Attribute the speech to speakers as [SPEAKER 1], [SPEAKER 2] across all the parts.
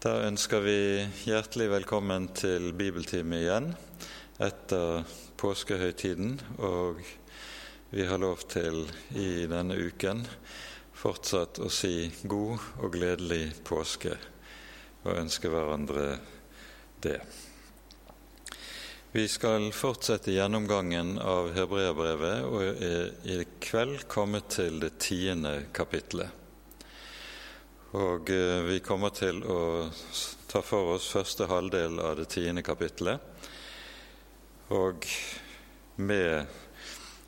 [SPEAKER 1] Da ønsker vi hjertelig velkommen til bibeltime igjen etter påskehøytiden. Og vi har lov til i denne uken fortsatt å si god og gledelig påske og ønske hverandre det. Vi skal fortsette gjennomgangen av hebreerbrevet og er i kveld kommet til det tiende kapitlet. Og eh, vi kommer til å ta for oss første halvdel av det tiende kapittelet. Og med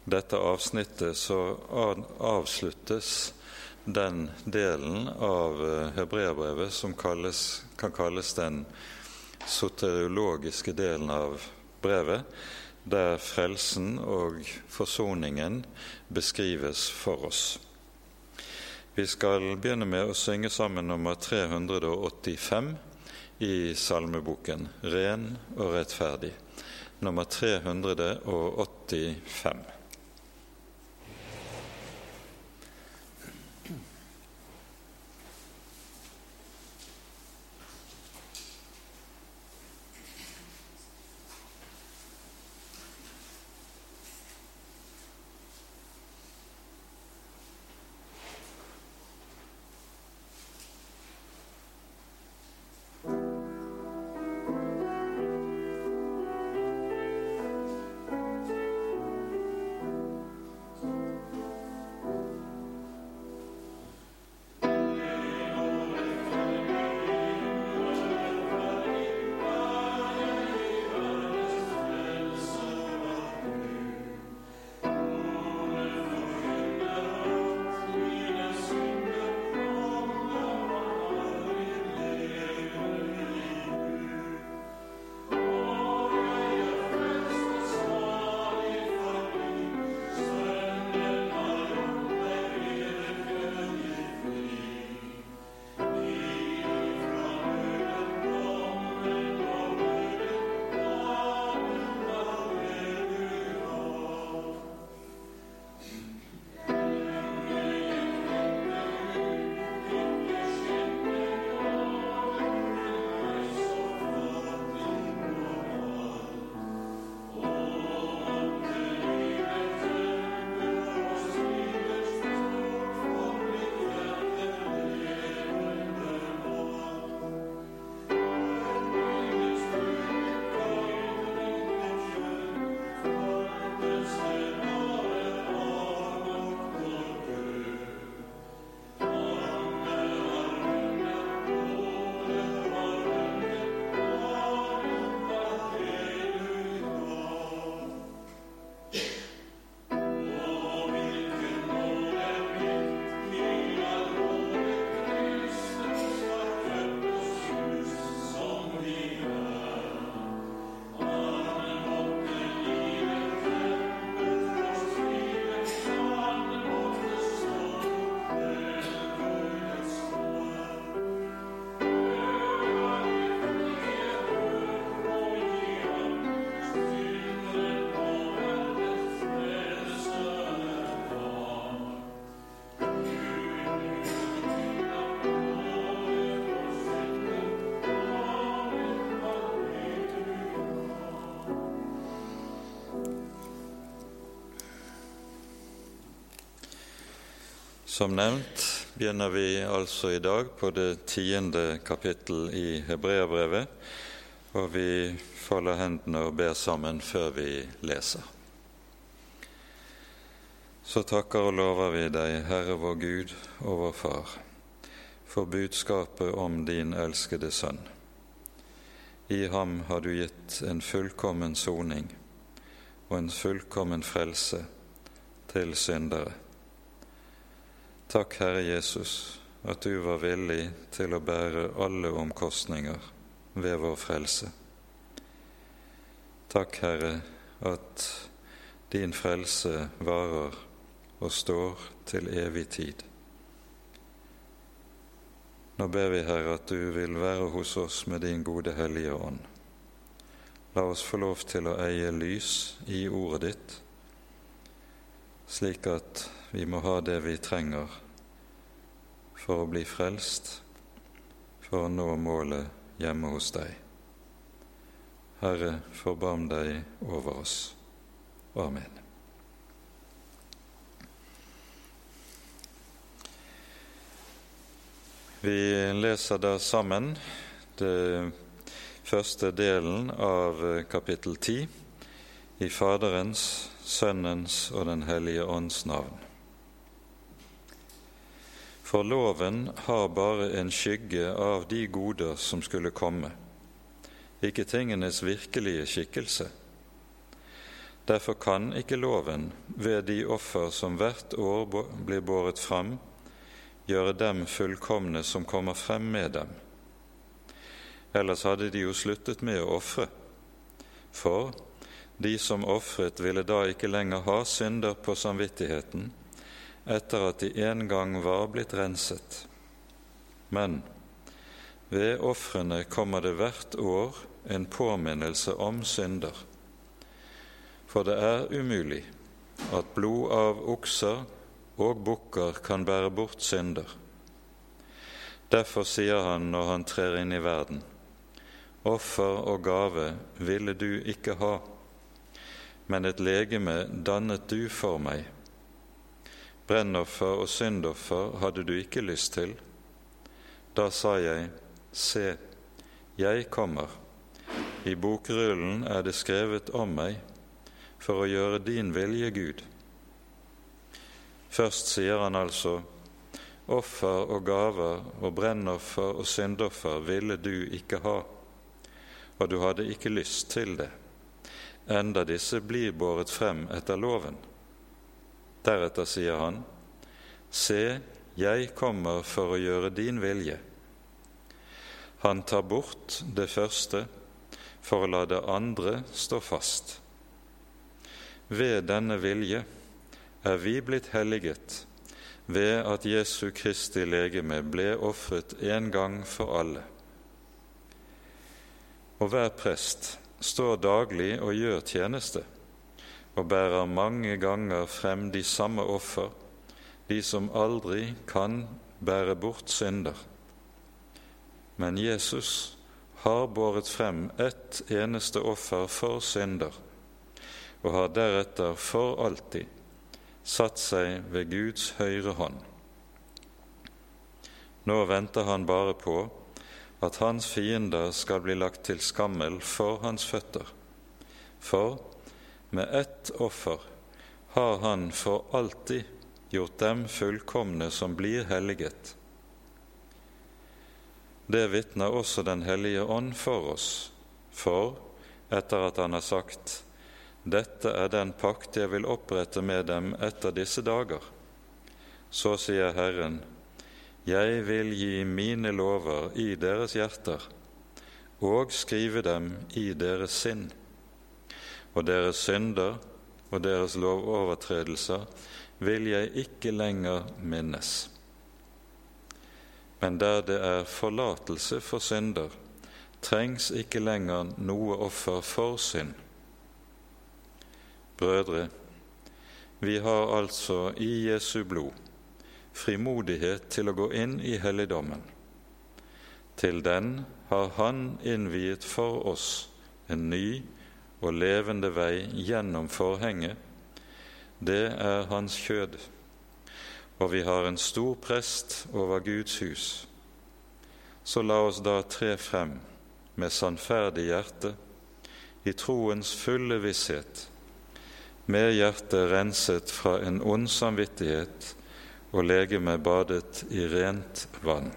[SPEAKER 1] dette avsnittet så avsluttes den delen av eh, hebreerbrevet som kalles, kan kalles den soteriologiske delen av brevet, der frelsen og forsoningen beskrives for oss. Vi skal begynne med å synge sammen nummer 385 i salmeboken 'Ren og rettferdig'. Nummer 385. Som nevnt begynner vi altså i dag på det tiende kapittel i Hebreabrevet, og vi folder hendene og ber sammen før vi leser. Så takker og lover vi deg, Herre vår Gud og vår Far, for budskapet om din elskede Sønn. I ham har du gitt en fullkommen soning og en fullkommen frelse til syndere Takk, Herre Jesus, at du var villig til å bære alle omkostninger ved vår frelse. Takk, Herre, at din frelse varer og står til evig tid. Nå ber vi, Herre, at du vil være hos oss med din gode Hellige Ånd. La oss få lov til å eie lys i ordet ditt, slik at vi må ha det vi trenger for å bli frelst, for å nå målet hjemme hos deg. Herre, forbarm deg over oss. Amen. Vi leser da sammen det første delen av kapittel 10 i Faderens, Sønnens og Den hellige ånds navn. For loven har bare en skygge av de goder som skulle komme, ikke tingenes virkelige skikkelse. Derfor kan ikke loven ved de offer som hvert år blir båret fram, gjøre dem fullkomne som kommer frem med dem. Ellers hadde de jo sluttet med å ofre. For de som ofret, ville da ikke lenger ha synder på samvittigheten, etter at de en gang var blitt renset. Men ved ofrene kommer det hvert år en påminnelse om synder. For det er umulig at blod av okser og bukker kan bære bort synder. Derfor sier han når han trer inn i verden, offer og gave ville du ikke ha, men et legeme dannet du for meg Brennoffer og syndoffer hadde du ikke lyst til. Da sa jeg, Se, jeg kommer. I bokrullen er det skrevet om meg for å gjøre din vilje, Gud. Først sier han altså, Offer og gaver og brennoffer og syndoffer ville du ikke ha, og du hadde ikke lyst til det, enda disse blir båret frem etter loven. Deretter sier han, Se, jeg kommer for å gjøre din vilje. Han tar bort det første for å la det andre stå fast. Ved denne vilje er vi blitt helliget ved at Jesu Kristi legeme ble ofret en gang for alle. Og hver prest står daglig og gjør tjeneste og bærer mange ganger frem de samme offer, de som aldri kan bære bort synder. Men Jesus har båret frem ett eneste offer for synder, og har deretter for alltid satt seg ved Guds høyre hånd. Nå venter han bare på at hans fiender skal bli lagt til skammel for hans føtter. For med ett offer har Han for alltid gjort dem fullkomne som blir helliget. Det vitner også Den hellige ånd for oss, for etter at Han har sagt:" Dette er den pakt jeg vil opprette med dem etter disse dager. Så sier Herren, jeg vil gi mine lover i deres hjerter og skrive dem i deres sinn og deres synder og deres lovovertredelser vil jeg ikke lenger minnes. Men der det er forlatelse for synder, trengs ikke lenger noe offer for synd. Brødre, vi har altså i Jesu blod frimodighet til å gå inn i helligdommen. Til den har Han innviet for oss en ny og levende vei gjennom forhenget, det er hans kjød. Og vi har en stor prest over Guds hus. Så la oss da tre frem med sannferdig hjerte, i troens fulle visshet, med hjertet renset fra en ond samvittighet og legemet badet i rent vann.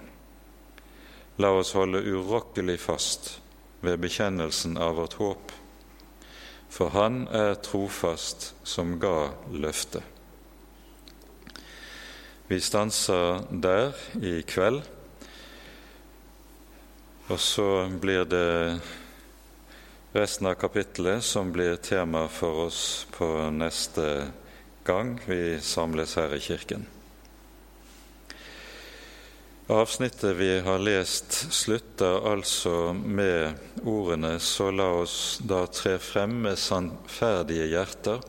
[SPEAKER 1] La oss holde urokkelig fast ved bekjennelsen av vårt håp for han er trofast som ga løftet. Vi stanser der i kveld, og så blir det resten av kapittelet som blir tema for oss på neste gang vi samles her i kirken. Avsnittet vi har lest, slutter altså med ordene 'Så la oss da tre frem med sannferdige hjerter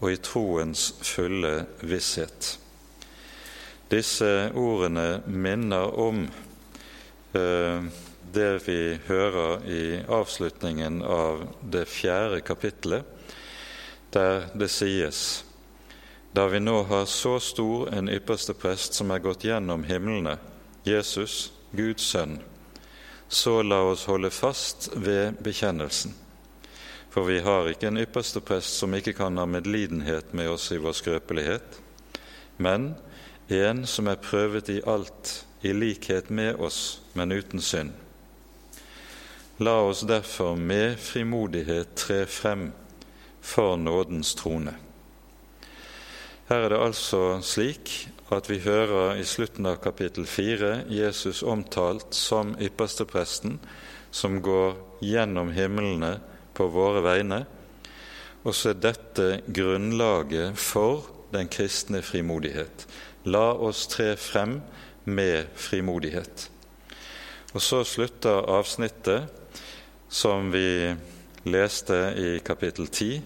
[SPEAKER 1] og i troens fulle visshet'. Disse ordene minner om eh, det vi hører i avslutningen av det fjerde kapitlet, der det sies da vi nå har så stor en ypperste prest som er gått gjennom himlene, Jesus, Guds sønn, så la oss holde fast ved bekjennelsen. For vi har ikke en ypperste prest som ikke kan ha medlidenhet med oss i vår skrøpelighet, men en som er prøvet i alt, i likhet med oss, men uten synd. La oss derfor med frimodighet tre frem for nådens trone. Her er det altså slik at vi hører i slutten av kapittel 4 Jesus omtalt som ypperstepresten som går gjennom himlene på våre vegne. Og så er dette grunnlaget for den kristne frimodighet. La oss tre frem med frimodighet. Og så slutter avsnittet som vi leste i kapittel 10,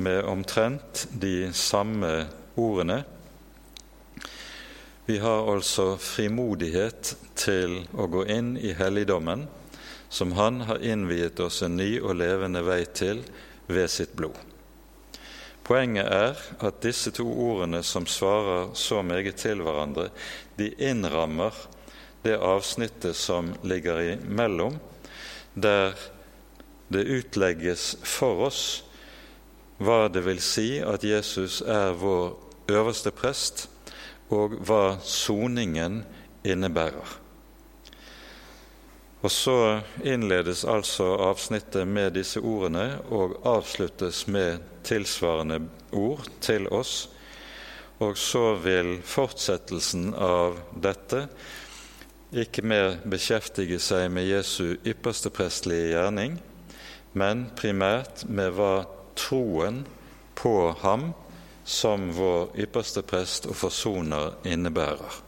[SPEAKER 1] med omtrent de samme ordene. Vi har altså frimodighet til å gå inn i helligdommen, som Han har innviet oss en ny og levende vei til ved sitt blod. Poenget er at disse to ordene som svarer så meget til hverandre, de innrammer det avsnittet som ligger imellom, der det utlegges for oss hva det vil si at Jesus er vår øverste prest, og hva soningen innebærer. Og Så innledes altså avsnittet med disse ordene og avsluttes med tilsvarende ord til oss. Og så vil fortsettelsen av dette ikke mer beskjeftige seg med Jesu ypperste prestelige gjerning, men primært med hva troen på ham som vår ypperste prest og forsoner innebærer.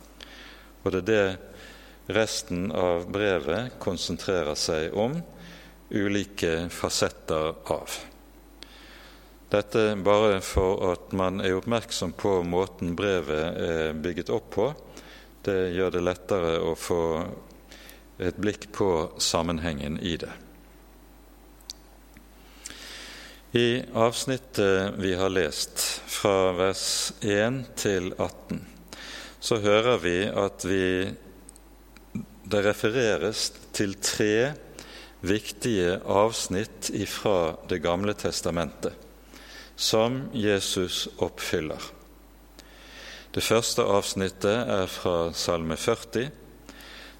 [SPEAKER 1] Og det er det resten av brevet konsentrerer seg om, ulike fasetter av. Dette bare for at man er oppmerksom på måten brevet er bygget opp på. Det gjør det lettere å få et blikk på sammenhengen i det. I avsnittet vi har lest, fra vers 1 til 18, så hører vi at vi, det refereres til tre viktige avsnitt fra Det gamle testamentet som Jesus oppfyller. Det første avsnittet er fra Salme 40.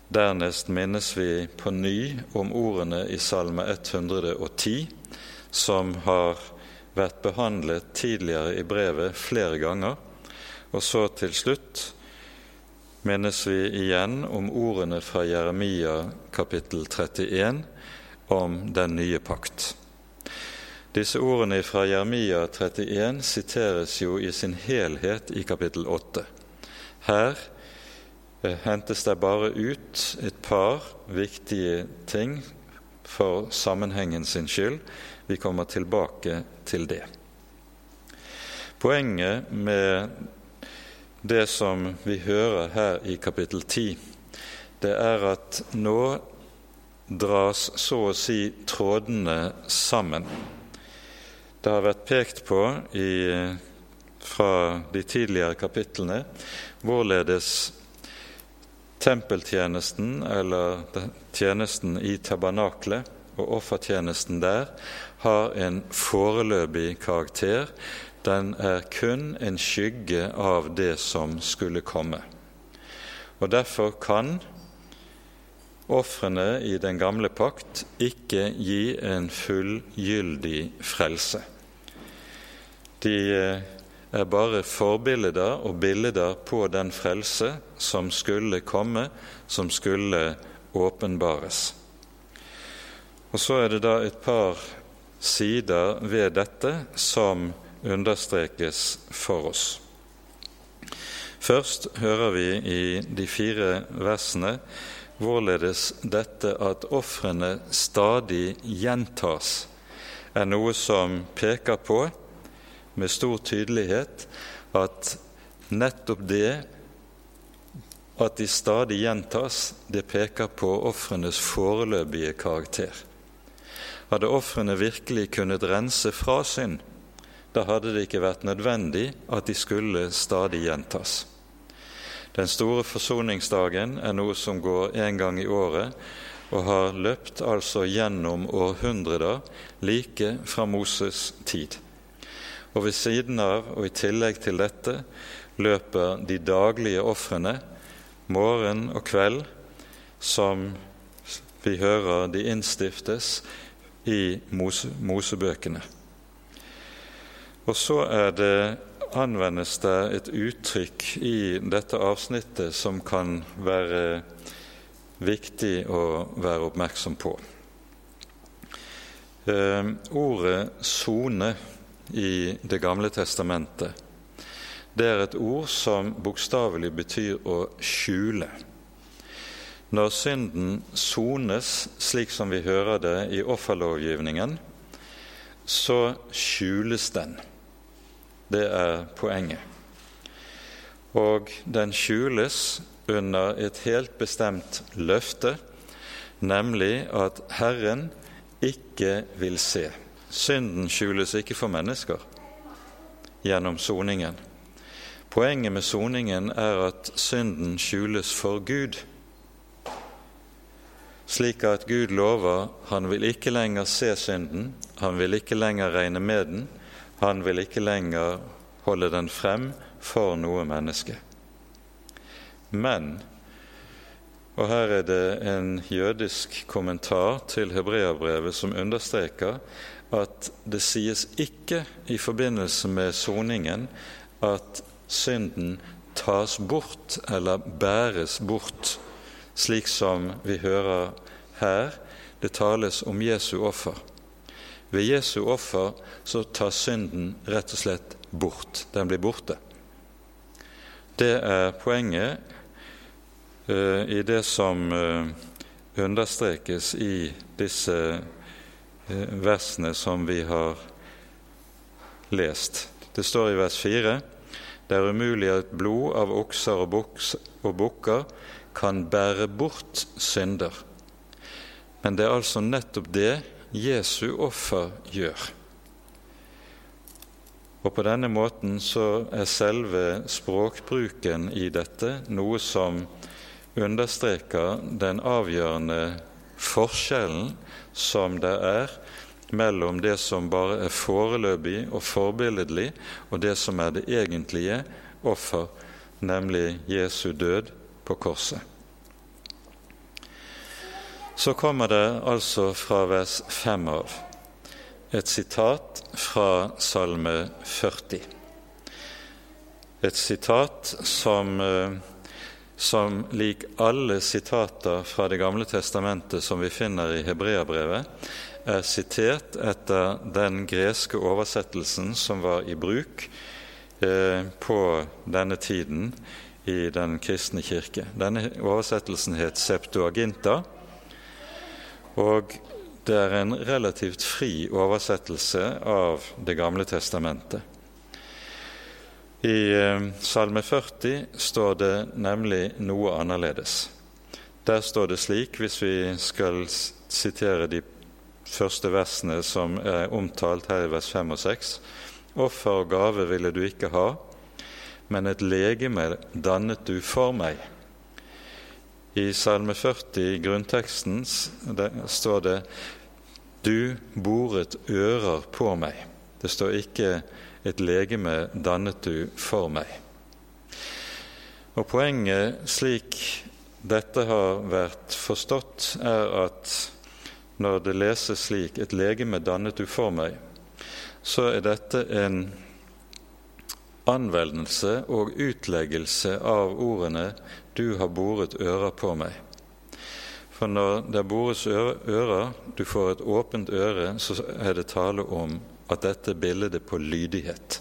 [SPEAKER 1] Dernest minnes vi på ny om ordene i Salme 110 som har vært behandlet tidligere i brevet flere ganger. Og så til slutt minnes vi igjen om ordene fra Jeremia kapittel 31 om den nye pakt. Disse ordene fra Jeremia 31 siteres jo i sin helhet i kapittel 8. Her eh, hentes det bare ut et par viktige ting for sammenhengen sin skyld, vi kommer tilbake til det. Poenget med det som vi hører her i kapittel 10, det er at nå dras så å si trådene sammen. Det har vært pekt på i, fra de tidligere kapitlene hvorledes tempeltjenesten, eller tjenesten i tabernaklet og offertjenesten der, har en foreløpig karakter. Den er kun en skygge av det som skulle komme. Og Derfor kan ofrene i den gamle pakt ikke gi en fullgyldig frelse. De eh, er bare forbilder og bilder på den frelse som skulle komme, som skulle åpenbares. Og Så er det da et par sider ved dette som understrekes for oss. Først hører vi i de fire versene hvorledes dette at ofrene stadig gjentas, er noe som peker på med stor tydelighet at nettopp det at de stadig gjentas, det peker på ofrenes foreløpige karakter. Hadde ofrene virkelig kunnet rense fra synd, da hadde det ikke vært nødvendig at de skulle stadig gjentas. Den store forsoningsdagen er noe som går én gang i året, og har løpt altså gjennom århundrer, like fra Moses' tid. Og ved siden av og i tillegg til dette løper de daglige ofrene, morgen og kveld, som vi hører de innstiftes i Mose, Mosebøkene. Og så er det anvendes det et uttrykk i dette avsnittet som kan være viktig å være oppmerksom på. Eh, ordet 'sone' i Det gamle testamentet det er et ord som bokstavelig betyr å skjule. Når synden sones slik som vi hører det i offerlovgivningen, så skjules den. Det er poenget. Og den skjules under et helt bestemt løfte, nemlig at Herren ikke vil se. Synden skjules ikke for mennesker gjennom soningen. Poenget med soningen er at synden skjules for Gud, slik at Gud lover han vil ikke lenger se synden, han vil ikke lenger regne med den, han vil ikke lenger holde den frem for noe menneske. Men og her er det en jødisk kommentar til hebreabrevet som understreker at det sies ikke i forbindelse med soningen at synden tas bort eller bæres bort, slik som vi hører her. Det tales om Jesu offer. Ved Jesu offer så tas synden rett og slett bort. Den blir borte. Det er poenget uh, i det som uh, understrekes i disse uh, versene som vi har lest. Det står i vers 4.: Det er umulig at blod av okser og bukker kan bære bort synder. Men det er altså nettopp det Jesu offer gjør. Og på denne måten så er selve språkbruken i dette noe som understreker den avgjørende forskjellen som det er mellom det som bare er foreløpig og forbilledlig, og det som er det egentlige offer, nemlig Jesu død på korset. Så kommer det altså fra vers 5 av et sitat fra Salme 40. Et sitat som, eh, som lik alle sitater fra Det gamle testamentet som vi finner i Hebreabrevet, er sitert etter den greske oversettelsen som var i bruk eh, på denne tiden i den kristne kirke. Denne oversettelsen het Septuaginta og det er en relativt fri oversettelse av Det gamle testamentet. I eh, Salme 40 står det nemlig noe annerledes. Der står det slik, hvis vi skal sitere de første versene som er omtalt her i vers 5 og 6.: Offer og gave ville du ikke ha, men et legeme dannet du for meg. I Salme 40, i grunnteksten, står det 'Du boret ører på meg'. Det står ikke 'et legeme dannet du for meg'. Og Poenget, slik dette har vært forstått, er at når det leses slik 'et legeme dannet du for meg', så er dette en anvendelse og utleggelse av ordene 'du har boret ører på meg'. For når det bores ører, du får et åpent øre, så er det tale om at dette er bildet på lydighet.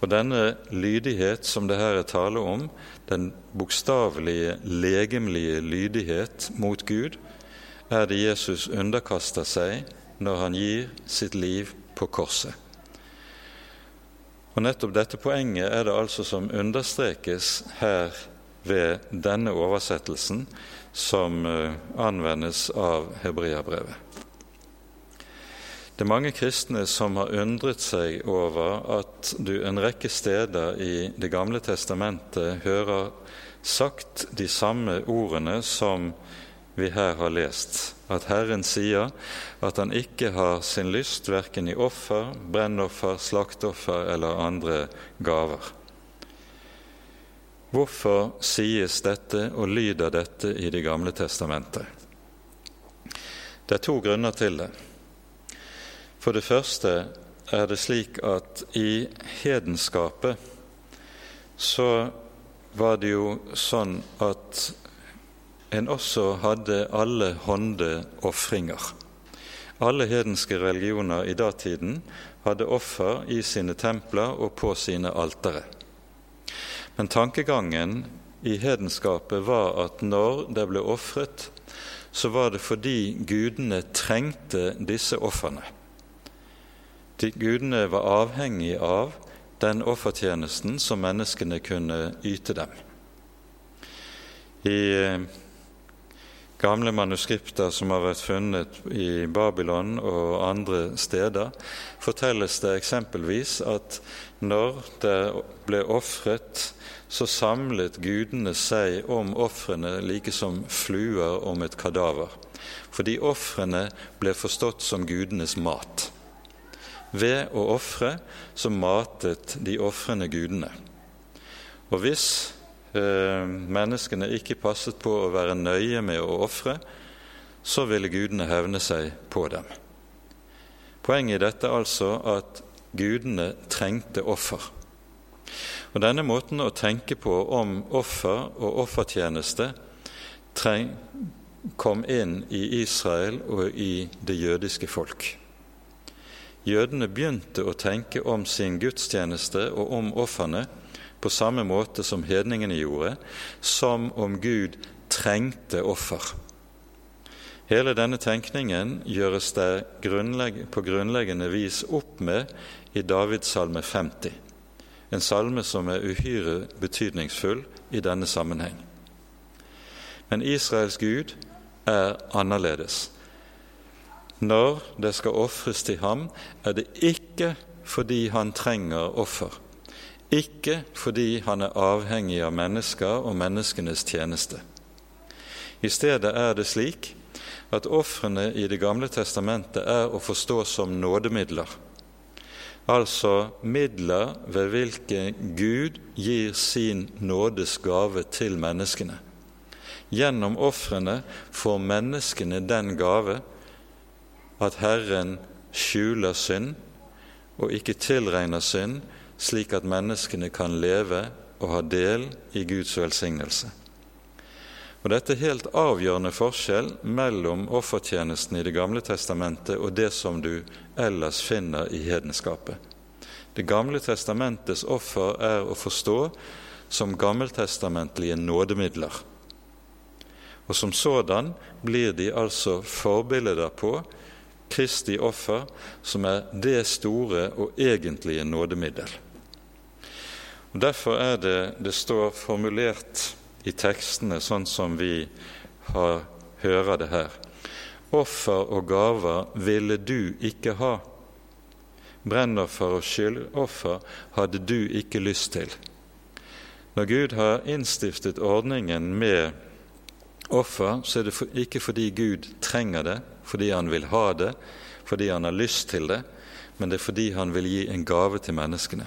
[SPEAKER 1] Og denne lydighet som det her er tale om, den bokstavelige, legemlige lydighet mot Gud, er det Jesus underkaster seg når han gir sitt liv på korset. Og Nettopp dette poenget er det altså som understrekes her ved denne oversettelsen som eh, anvendes av hebreabrevet. Det er mange kristne som har undret seg over at du en rekke steder i Det gamle testamentet hører sagt de samme ordene som vi her har lest, at Herren sier at han ikke har sin lyst verken i offer, brennoffer, slakteoffer eller andre gaver. Hvorfor sies dette og lyder dette i Det gamle testamentet? Det er to grunner til det. For det første er det slik at i hedenskapet så var det jo sånn at en også hadde alle håndeofringer. Alle hedenske religioner i datiden hadde offer i sine templer og på sine altere. Men tankegangen i hedenskapet var at når det ble ofret, så var det fordi gudene trengte disse ofrene. De gudene var avhengig av den offertjenesten som menneskene kunne yte dem. I eh, gamle manuskripter som har vært funnet i Babylon og andre steder, fortelles det eksempelvis at når det ble ofret så samlet gudene seg om ofrene like som fluer om et kadaver, fordi ofrene ble forstått som gudenes mat. Ved å ofre så matet de ofrende gudene. Og hvis menneskene ikke passet på å være nøye med å ofre, så ville gudene hevne seg på dem. Poenget i dette er altså at gudene trengte offer. Og Denne måten å tenke på om offer og offertjeneste kom inn i Israel og i det jødiske folk. Jødene begynte å tenke om sin gudstjeneste og om ofrene på samme måte som hedningene gjorde, som om Gud trengte offer. Hele denne tenkningen gjøres det grunnlegg på grunnleggende vis opp med i Davids salme 50 en salme som er uhyre betydningsfull i denne sammenheng. Men Israels Gud er annerledes. Når det skal ofres til ham, er det ikke fordi han trenger offer, ikke fordi han er avhengig av mennesker og menneskenes tjeneste. I stedet er det slik at ofrene i Det gamle testamentet er å forstå som nådemidler altså midler ved hvilke Gud gir sin nådes gave til menneskene. Gjennom ofrene får menneskene den gave at Herren skjuler synd og ikke tilregner synd, slik at menneskene kan leve og ha del i Guds velsignelse. Og Dette er helt avgjørende forskjell mellom offertjenesten i Det gamle testamentet og det som du ellers finner i hedenskapet. Det gamle testamentets offer er å forstå som gammeltestamentlige nådemidler. Og som sådan blir de altså forbilder på Kristi offer, som er det store og egentlige nådemiddel. Og Derfor er det det står formulert i tekstene sånn som vi har, hører det her. Offer og gaver ville du ikke ha. Brennoffer og skyldoffer hadde du ikke lyst til. Når Gud har innstiftet ordningen med offer, så er det ikke fordi Gud trenger det, fordi han vil ha det, fordi han har lyst til det, men det er fordi han vil gi en gave til menneskene.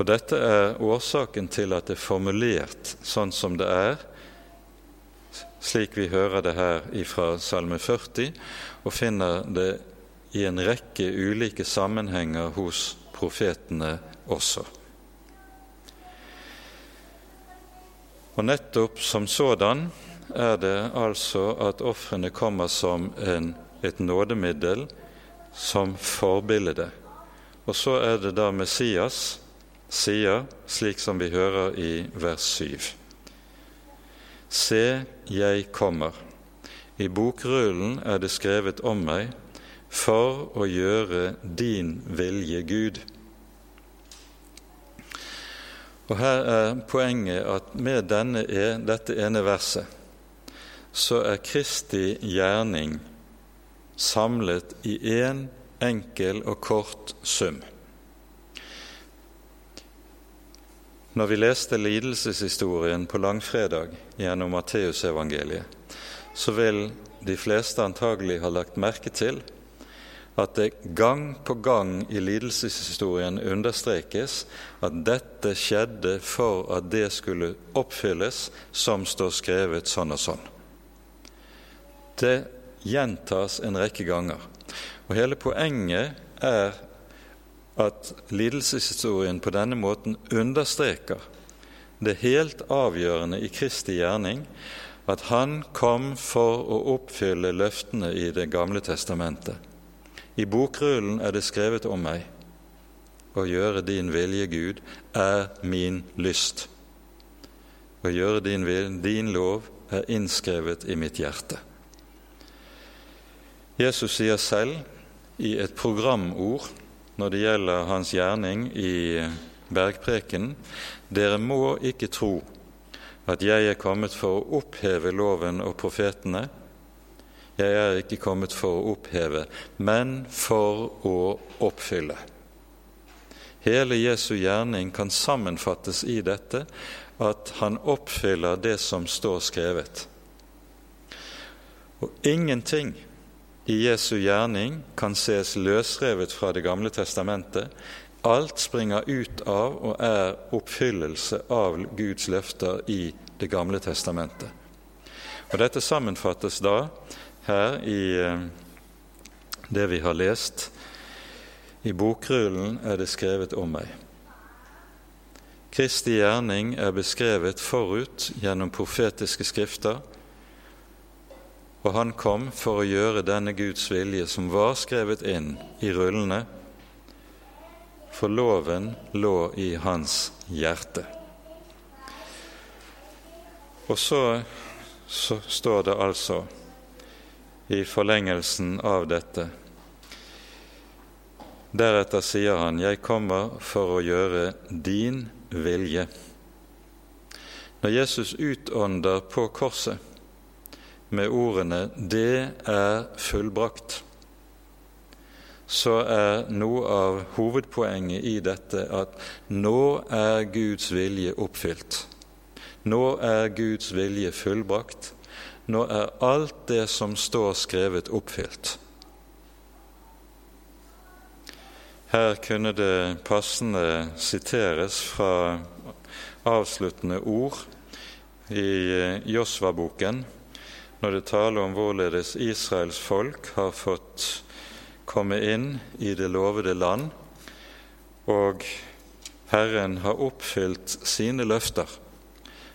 [SPEAKER 1] Og Dette er årsaken til at det er formulert sånn som det er, slik vi hører det her fra Salme 40, og finner det i en rekke ulike sammenhenger hos profetene også. Og nettopp som sådan er det altså at ofrene kommer som en, et nådemiddel, som forbilde. Og så er det da Messias sier, slik som vi hører i vers 7. Se, jeg kommer. I bokrullen er det skrevet om meg for å gjøre din vilje, Gud. Og her er poenget at med denne, e, dette ene verset så er Kristi gjerning samlet i én en enkel og kort sum. Når vi leste lidelseshistorien på langfredag gjennom Matteusevangeliet, så vil de fleste antagelig ha lagt merke til at det gang på gang i lidelseshistorien understrekes at dette skjedde for at det skulle oppfylles som står skrevet sånn og sånn. Det gjentas en rekke ganger. Og hele poenget er at lidelseshistorien på denne måten understreker det helt avgjørende i Kristi gjerning, at han kom for å oppfylle løftene i Det gamle testamentet. I bokrullen er det skrevet om meg. Å gjøre din vilje, Gud, er min lyst. Å gjøre din, vilje, din lov er innskrevet i mitt hjerte. Jesus sier selv i et programord når det gjelder hans gjerning i bergprekenen, dere må ikke tro at jeg er kommet for å oppheve loven og profetene. Jeg er ikke kommet for å oppheve, men for å oppfylle. Hele Jesu gjerning kan sammenfattes i dette at han oppfyller det som står skrevet. Og ingenting i Jesu gjerning kan ses løsrevet fra Det gamle testamentet. Alt springer ut av og er oppfyllelse av Guds løfter i Det gamle testamentet. Og Dette sammenfattes da her i eh, det vi har lest. I bokrullen er det skrevet om meg. Kristi gjerning er beskrevet forut gjennom profetiske skrifter, og han kom for å gjøre denne Guds vilje, som var skrevet inn i rullene, for loven lå i hans hjerte. Og så, så står det altså i forlengelsen av dette. Deretter sier han, 'Jeg kommer for å gjøre din vilje'. Når Jesus utånder på korset med ordene 'Det er fullbrakt', så er noe av hovedpoenget i dette at nå er Guds vilje oppfylt. Nå er Guds vilje fullbrakt. Nå er alt det som står skrevet, oppfylt. Her kunne det passende siteres fra avsluttende ord i Josva-boken, når det taler om hvorledes Israels folk har fått komme inn i det lovede land, og Herren har oppfylt sine løfter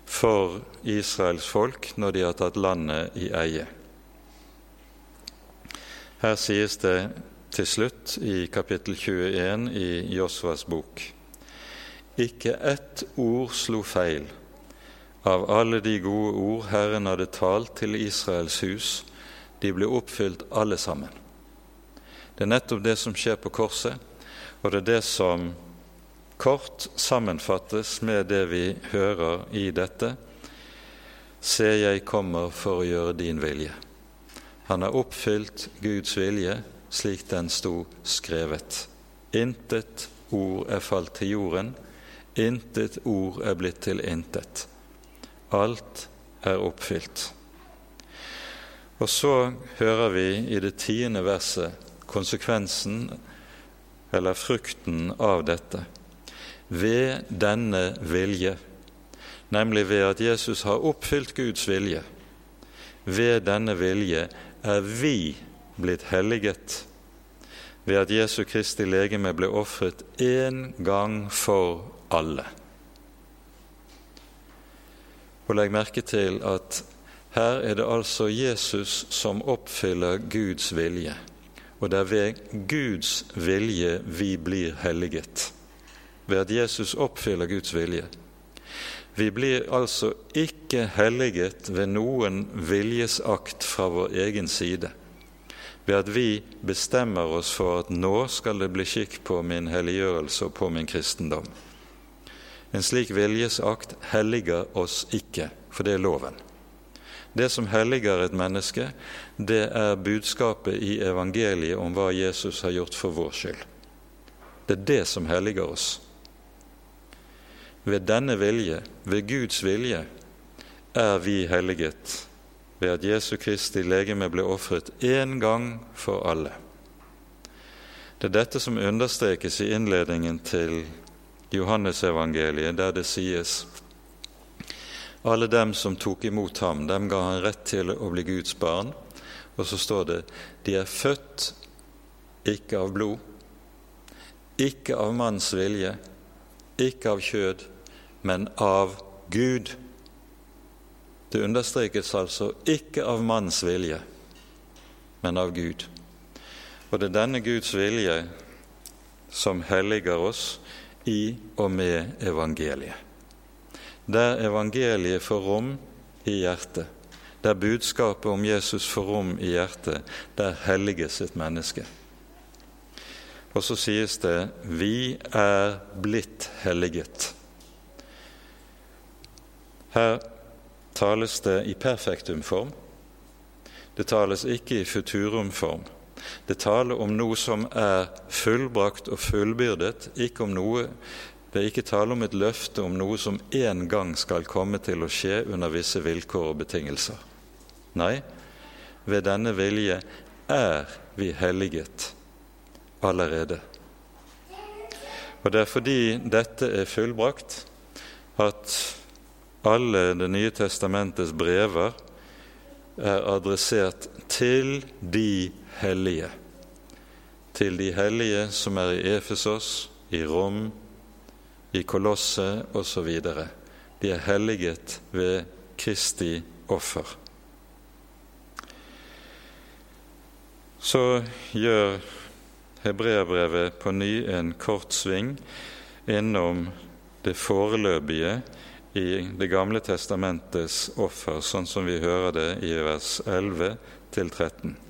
[SPEAKER 1] for Israels folk når de har tatt landet i eie. Her sies det til slutt i kapittel 21 i Josvas bok ikke ett ord slo feil av alle de gode ord Herren hadde talt til Israels hus. De ble oppfylt alle sammen. Det er nettopp det som skjer på korset, og det er det som kort sammenfattes med det vi hører i dette. Se, jeg kommer for å gjøre din vilje. Han har oppfylt Guds vilje slik den sto skrevet. Intet ord er falt til jorden, intet ord er blitt til intet. Alt er oppfylt. Og så hører vi i det tiende verset konsekvensen eller frukten av dette ved denne vilje, nemlig ved at Jesus har oppfylt Guds vilje. Ved denne vilje er vi blitt helliget ved at Jesu Kristi legeme ble ofret én gang for alle. Og legg merke til at her er det altså Jesus som oppfyller Guds vilje, og det er ved Guds vilje vi blir helliget ved at Jesus oppfyller Guds vilje. Vi blir altså ikke helliget ved noen viljesakt fra vår egen side, ved at vi bestemmer oss for at nå skal det bli skikk på min helliggjørelse og på min kristendom. En slik viljesakt helliger oss ikke, for det er loven. Det som helliger et menneske, det er budskapet i evangeliet om hva Jesus har gjort for vår skyld. Det er det som helliger oss. Ved denne vilje, ved Guds vilje, er vi helliget ved at Jesu Kristi legeme ble ofret én gang for alle. Det er dette som understrekes i innledningen til Johannesevangeliet, der det sies alle dem som tok imot ham, dem ga han rett til å bli Guds barn. Og så står det de er født ikke av blod, ikke av manns vilje, ikke av kjød, men av Gud. Det understrekes altså ikke av manns vilje, men av Gud. Og det er denne Guds vilje som helliger oss i og med evangeliet der evangeliet får rom i hjertet, der budskapet om Jesus får rom i hjertet, der helliges et menneske. Og så sies det 'vi er blitt helliget'. Her tales det i perfektum form. Det tales ikke i futurumform. Det taler om noe som er fullbrakt og fullbyrdet, ikke om noe det er ikke tale om et løfte om noe som en gang skal komme til å skje under visse vilkår og betingelser. Nei, ved denne vilje er vi helliget allerede. Og Det er fordi dette er fullbrakt, at alle Det nye testamentets brever er adressert til de hellige. Til de hellige som er i Efesos, i Rom, i Kolosset osv. De er helliget ved Kristi offer. Så gjør hebreerbrevet på ny en kort sving innom det foreløpige i Det gamle testamentets offer, sånn som vi hører det i vers 11 til 13.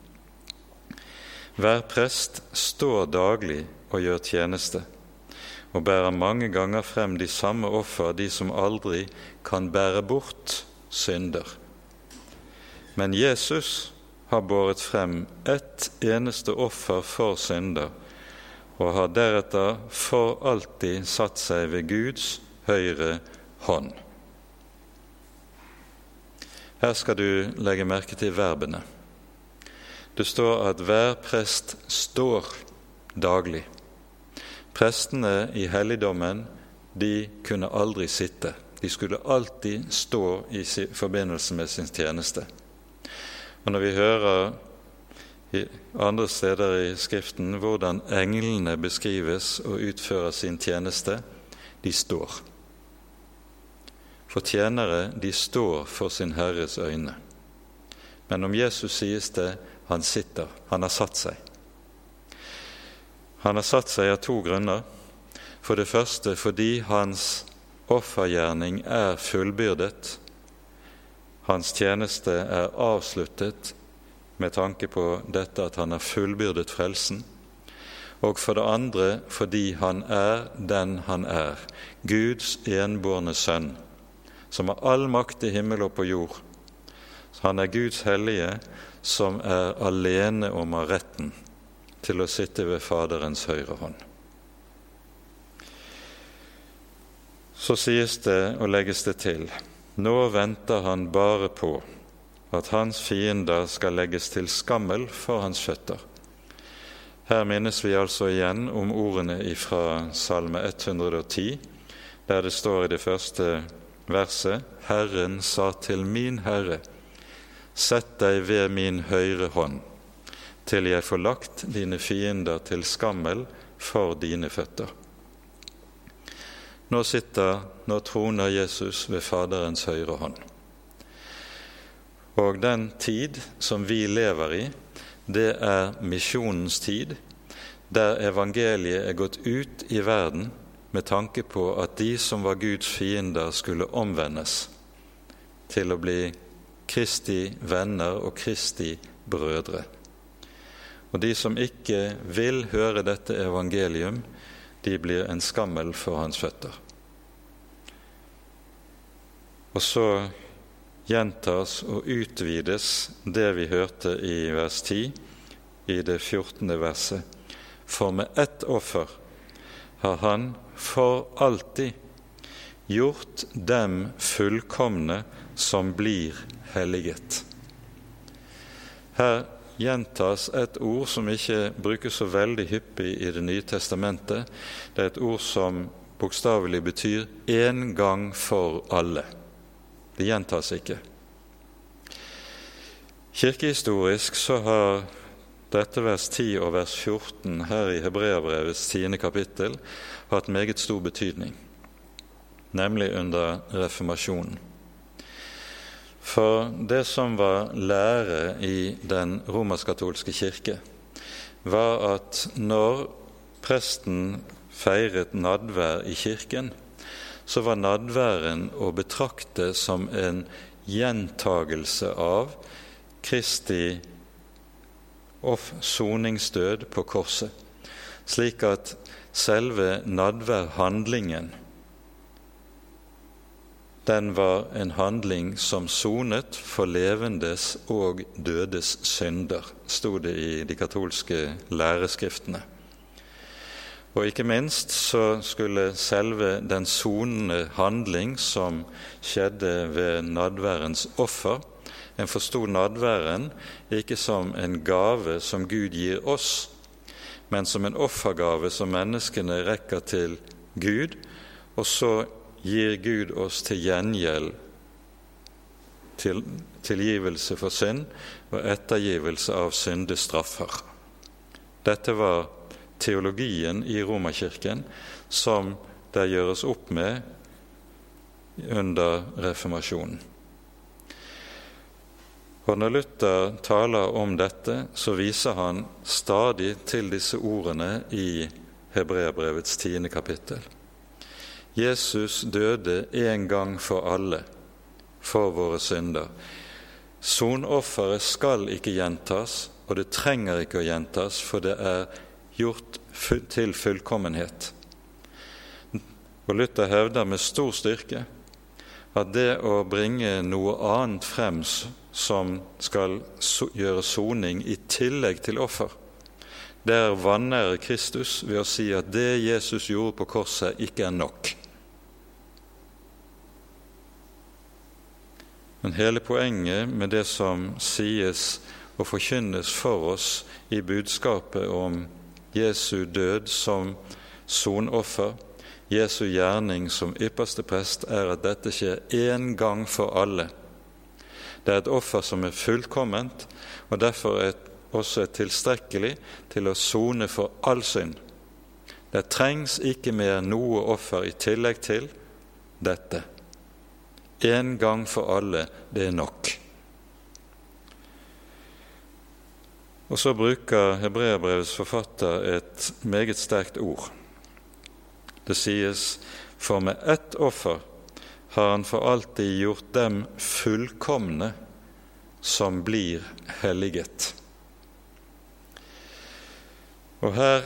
[SPEAKER 1] Hver prest står daglig og gjør tjeneste og bærer mange ganger frem de samme offer, de som aldri kan bære bort synder. Men Jesus har båret frem ett eneste offer for synder, og har deretter for alltid satt seg ved Guds høyre hånd. Her skal du legge merke til verbene. Det står at hver prest står daglig. Prestene i helligdommen de kunne aldri sitte. De skulle alltid stå i forbindelse med sin tjeneste. Og Når vi hører andre steder i Skriften hvordan englene beskrives og utfører sin tjeneste, de står. For tjenere, de står for sin Herres øyne. Men om Jesus sies det han sitter, han har satt seg. Han har satt seg av to grunner. For det første fordi hans offergjerning er fullbyrdet. Hans tjeneste er avsluttet med tanke på dette at han har fullbyrdet frelsen. Og for det andre fordi han er den han er, Guds enbårne sønn, som har all makt i himmel og på jord. Han er Guds hellige, som er alene om av retten til å sitte ved Faderens høyre hånd. Så sies det og legges det til nå venter han bare på at hans fiender skal legges til skammel for hans føtter. Her minnes vi altså igjen om ordene fra Salme 110, der det står i det første verset Herren sa til min Herre, sett deg ved min høyre hånd til jeg får lagt dine fiender til skammel for dine føtter. Nå sitter, nå troner Jesus ved Faderens høyre hånd. Og den tid som vi lever i, det er misjonens tid, der evangeliet er gått ut i verden med tanke på at de som var Guds fiender, skulle omvendes til å bli Kristi venner og Kristi brødre. Og de som ikke vil høre dette evangelium, de blir en skammel for hans føtter. Og så gjentas og utvides det vi hørte i vers 10, i det 14. verset. For med ett offer har Han for alltid gjort dem fullkomne som blir helliget. Her gjentas et ord som ikke brukes så veldig hyppig i Det nye testamentet. Det er et ord som bokstavelig betyr 'én gang for alle'. Det gjentas ikke. Kirkehistorisk så har dette vers 10 og vers 14 her i Hebreabrevets tiende kapittel hatt meget stor betydning, nemlig under reformasjonen. For det som var lære i den romersk-katolske kirke, var at når presten feiret nadvær i kirken, så var nadværen å betrakte som en gjentagelse av Kristi soningsdød på korset, slik at selve nadværhandlingen den var en handling som sonet for levendes og dødes synder, sto det i de katolske læreskriftene. Og ikke minst så skulle selve den sonende handling som skjedde ved nadværens offer En forsto nadværen ikke som en gave som Gud gir oss, men som en offergave som menneskene rekker til Gud, og så gir Gud oss til gjengjeld til, tilgivelse for synd og ettergivelse av syndestraffer. Dette var teologien i Romerkirken som det gjøres opp med under reformasjonen. Og Når Luther taler om dette, så viser han stadig til disse ordene i Hebreabrevets tiende kapittel. Jesus døde en gang for alle for våre synder. Sonofferet skal ikke gjentas, og det trenger ikke å gjentas, for det er gjort til fullkommenhet. Og Luther hevder med stor styrke at det å bringe noe annet frem som skal gjøre soning i tillegg til offer, det er vanære Kristus ved å si at det Jesus gjorde på korset, ikke er nok. Men hele poenget med det som sies og forkynnes for oss i budskapet om Jesu død som sonoffer, Jesu gjerning som ypperste prest, er at dette skjer én gang for alle. Det er et offer som er fullkomment, og derfor er også er tilstrekkelig til å sone for all synd. Det trengs ikke mer noe offer i tillegg til dette. En gang for alle, det er nok. Og så bruker hebreerbrevets forfatter et meget sterkt ord. Det sies for med ett offer har han for alltid gjort dem fullkomne som blir helliget. Og her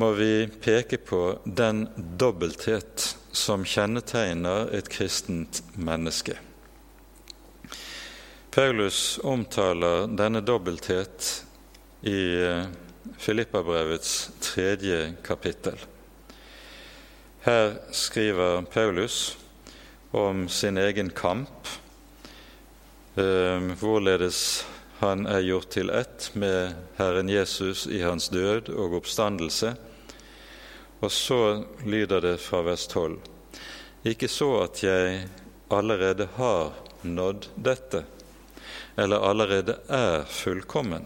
[SPEAKER 1] må vi peke på den dobbelthet som kjennetegner et kristent menneske. Paulus omtaler denne dobbelthet i eh, Filippabrevets tredje kapittel. Her skriver Paulus om sin egen kamp, eh, hvorledes han er gjort til ett med Herren Jesus i hans død og oppstandelse, og så lyder det fra vers 12.: Ikke så at jeg allerede har nådd dette, eller allerede er fullkommen,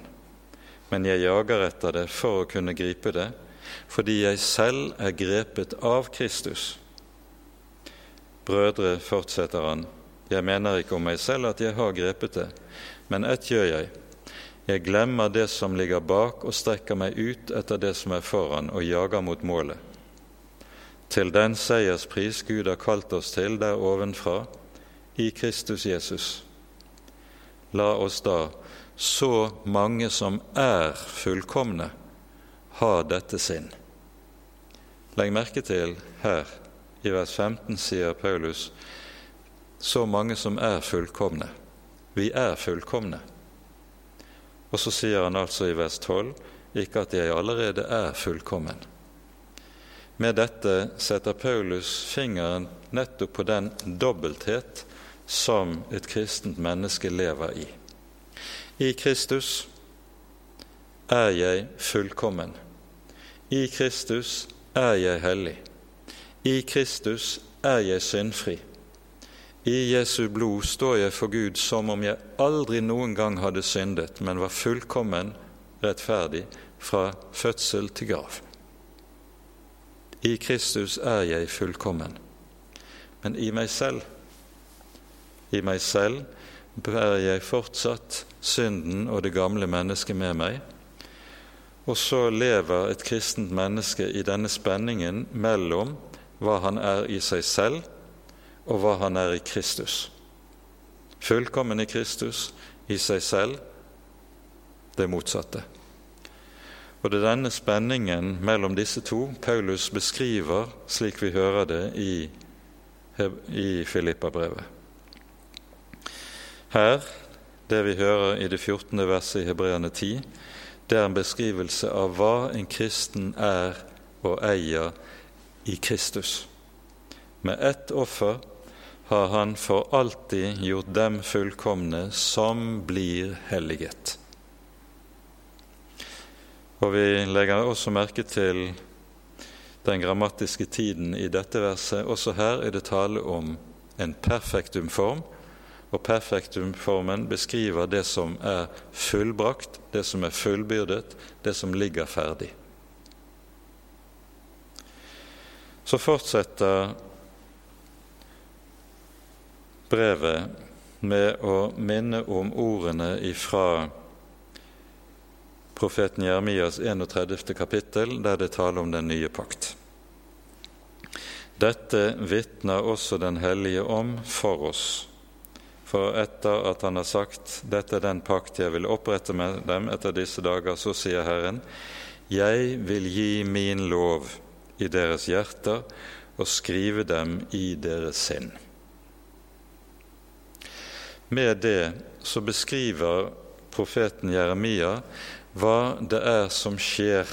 [SPEAKER 1] men jeg jager etter det for å kunne gripe det, fordi jeg selv er grepet av Kristus. Brødre, fortsetter han, jeg mener ikke om meg selv at jeg har grepet det, men ett gjør jeg jeg glemmer det som ligger bak, og strekker meg ut etter det som er foran, og jager mot målet. Til den seierspris Gud har kalt oss til der ovenfra, i Kristus Jesus. La oss da, så mange som er fullkomne, ha dette sinn. Legg merke til her, i vers 15 sier Paulus, så mange som er fullkomne. Vi er fullkomne. Og så sier han altså i vers 12 ikke at jeg allerede er fullkommen. Med dette setter Paulus fingeren nettopp på den dobbelthet som et kristent menneske lever i. I Kristus er jeg fullkommen. I Kristus er jeg hellig. I Kristus er jeg syndfri. I Jesu blod står jeg for Gud som om jeg aldri noen gang hadde syndet, men var fullkommen rettferdig fra fødsel til grav. I Kristus er jeg fullkommen. Men i meg selv, i meg selv bærer jeg fortsatt synden og det gamle mennesket med meg. Og så lever et kristent menneske i denne spenningen mellom hva han er i seg selv, og hva han er i Kristus. Fullkommen i Kristus, i seg selv det motsatte. Og det er denne spenningen mellom disse to Paulus beskriver slik vi hører det i, i Filippabrevet. Her, det vi hører i det 14. verset i Hebreane 10, det er en beskrivelse av hva en kristen er og eier i Kristus. Med ett offer har han for alltid gjort dem fullkomne som blir helliget. Og vi legger også merke til den grammatiske tiden i dette verset. Også her er det tale om en perfektumform, og perfektumformen beskriver det som er fullbrakt, det som er fullbyrdet, det som ligger ferdig. Så fortsetter brevet med å minne om ordene ifra profeten Jeremias 31. kapittel, der det taler om den nye pakt. Dette vitner også Den hellige om for oss. For etter at han har sagt 'Dette er den pakt jeg vil opprette med dem etter disse dager', så sier Herren, 'Jeg vil gi min lov i deres hjerter og skrive dem i deres sinn'. Med det så beskriver profeten Jeremia hva det er som skjer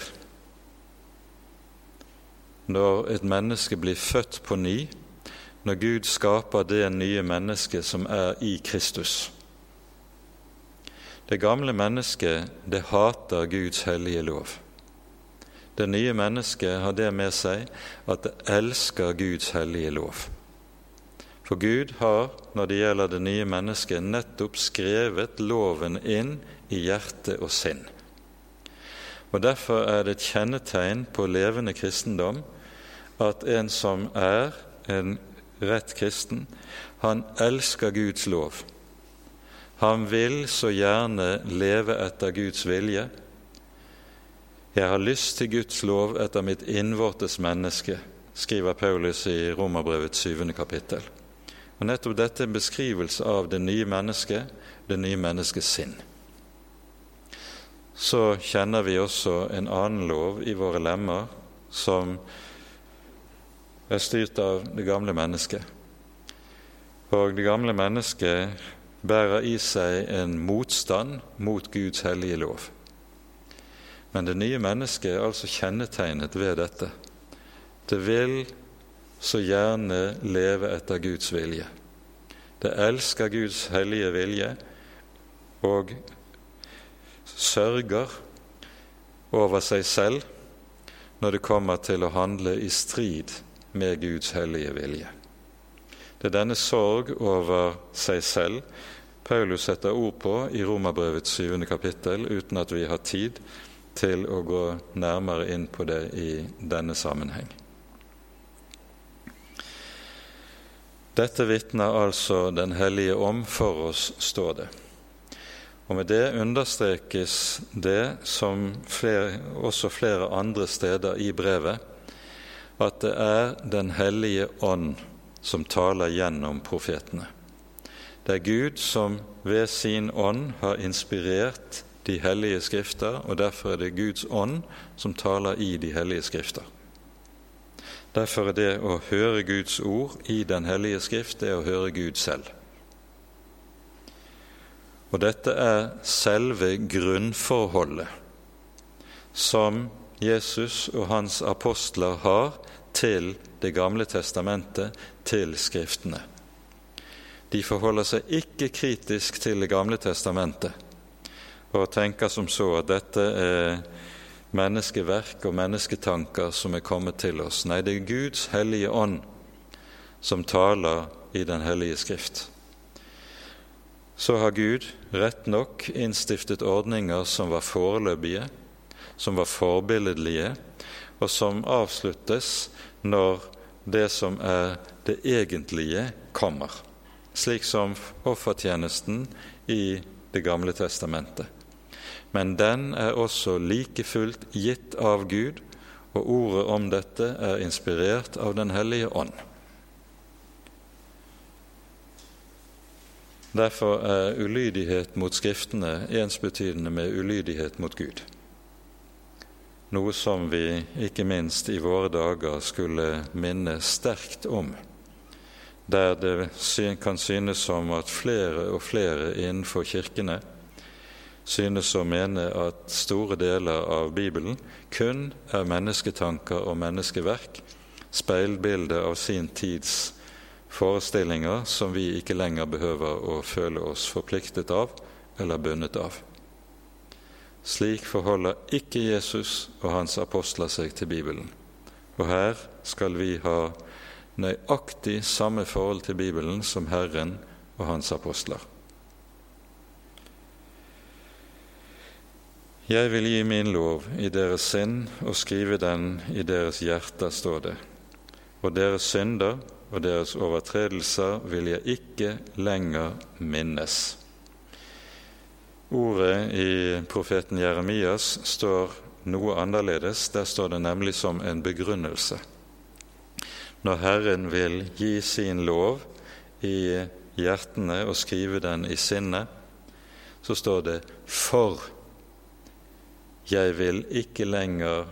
[SPEAKER 1] når et menneske blir født på ny, når Gud skaper det nye mennesket som er i Kristus. Det gamle mennesket, det hater Guds hellige lov. Det nye mennesket har det med seg at det elsker Guds hellige lov. For Gud har, når det gjelder det nye mennesket, nettopp skrevet loven inn i hjerte og sinn. Og Derfor er det et kjennetegn på levende kristendom at en som er en rett kristen, han elsker Guds lov. Han vil så gjerne leve etter Guds vilje. Jeg har lyst til Guds lov etter mitt innvortes menneske, skriver Paulus i Romerbrevets syvende kapittel. Og Nettopp dette er en beskrivelse av det nye mennesket, det nye menneskets sinn så kjenner vi også en annen lov i våre lemmer som er styrt av det gamle mennesket. Og det gamle mennesket bærer i seg en motstand mot Guds hellige lov. Men det nye mennesket er altså kjennetegnet ved dette. Det vil så gjerne leve etter Guds vilje. Det elsker Guds hellige vilje og sørger over seg selv når det kommer til å handle i strid med Guds hellige vilje. Det er denne sorg over seg selv Paulus setter ord på i Romerbrevets syvende kapittel, uten at vi har tid til å gå nærmere inn på det i denne sammenheng. Dette vitner altså Den hellige om for oss, står det. Og med det understrekes det, som flere, også flere andre steder i brevet, at det er Den hellige ånd som taler gjennom profetene. Det er Gud som ved sin ånd har inspirert de hellige skrifter, og derfor er det Guds ånd som taler i de hellige skrifter. Derfor er det å høre Guds ord i Den hellige skrift, det er å høre Gud selv. Og dette er selve grunnforholdet som Jesus og hans apostler har til Det gamle testamentet, til Skriftene. De forholder seg ikke kritisk til Det gamle testamentet og tenker som så at dette er menneskeverk og mennesketanker som er kommet til oss. Nei, det er Guds hellige ånd som taler i Den hellige skrift. Så har Gud rett nok innstiftet ordninger som var foreløpige, som var forbilledlige, og som avsluttes når det som er det egentlige, kommer. Slik som offertjenesten i Det gamle testamentet men den er også like fullt gitt av Gud, og ordet om dette er inspirert av Den hellige ånd. Derfor er ulydighet mot Skriftene ensbetydende med ulydighet mot Gud, noe som vi ikke minst i våre dager skulle minne sterkt om, der det kan synes som at flere og flere innenfor kirkene synes å mene at store deler av Bibelen kun er mennesketanker og menneskeverk, speilbilde av sin tids forestillinger som vi ikke lenger behøver å føle oss forpliktet av eller bundet av. Slik forholder ikke Jesus og hans apostler seg til Bibelen. Og her skal vi ha nøyaktig samme forhold til Bibelen som Herren og hans apostler. Jeg vil gi min lov i deres sinn og skrive den i deres hjerter, står det. Og deres synder og deres overtredelser vil jeg ikke lenger minnes. Ordet i profeten Jeremias står noe annerledes. Der står det nemlig som en begrunnelse. Når Herren vil gi sin lov i hjertene og skrive den i sinnet, så står det 'for' Jeg vil ikke lenger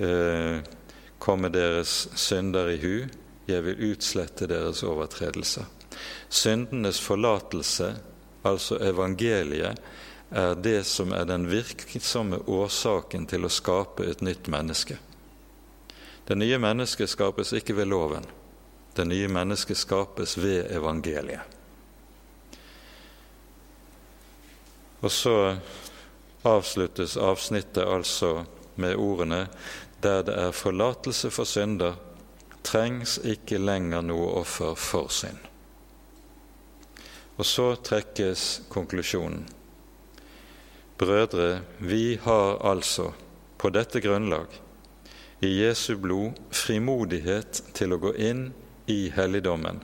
[SPEAKER 1] eh, komme deres synder i hu, jeg vil utslette deres overtredelser. Syndenes forlatelse, altså evangeliet, er det som er den virksomme årsaken til å skape et nytt menneske. Det nye mennesket skapes ikke ved loven. Det nye mennesket skapes ved evangeliet. Og så avsluttes avsnittet altså med ordene der det er forlatelse for synder, trengs ikke lenger noe offer for synd. Og så trekkes konklusjonen. Brødre, vi har altså på dette grunnlag i Jesu blod frimodighet til å gå inn i helligdommen.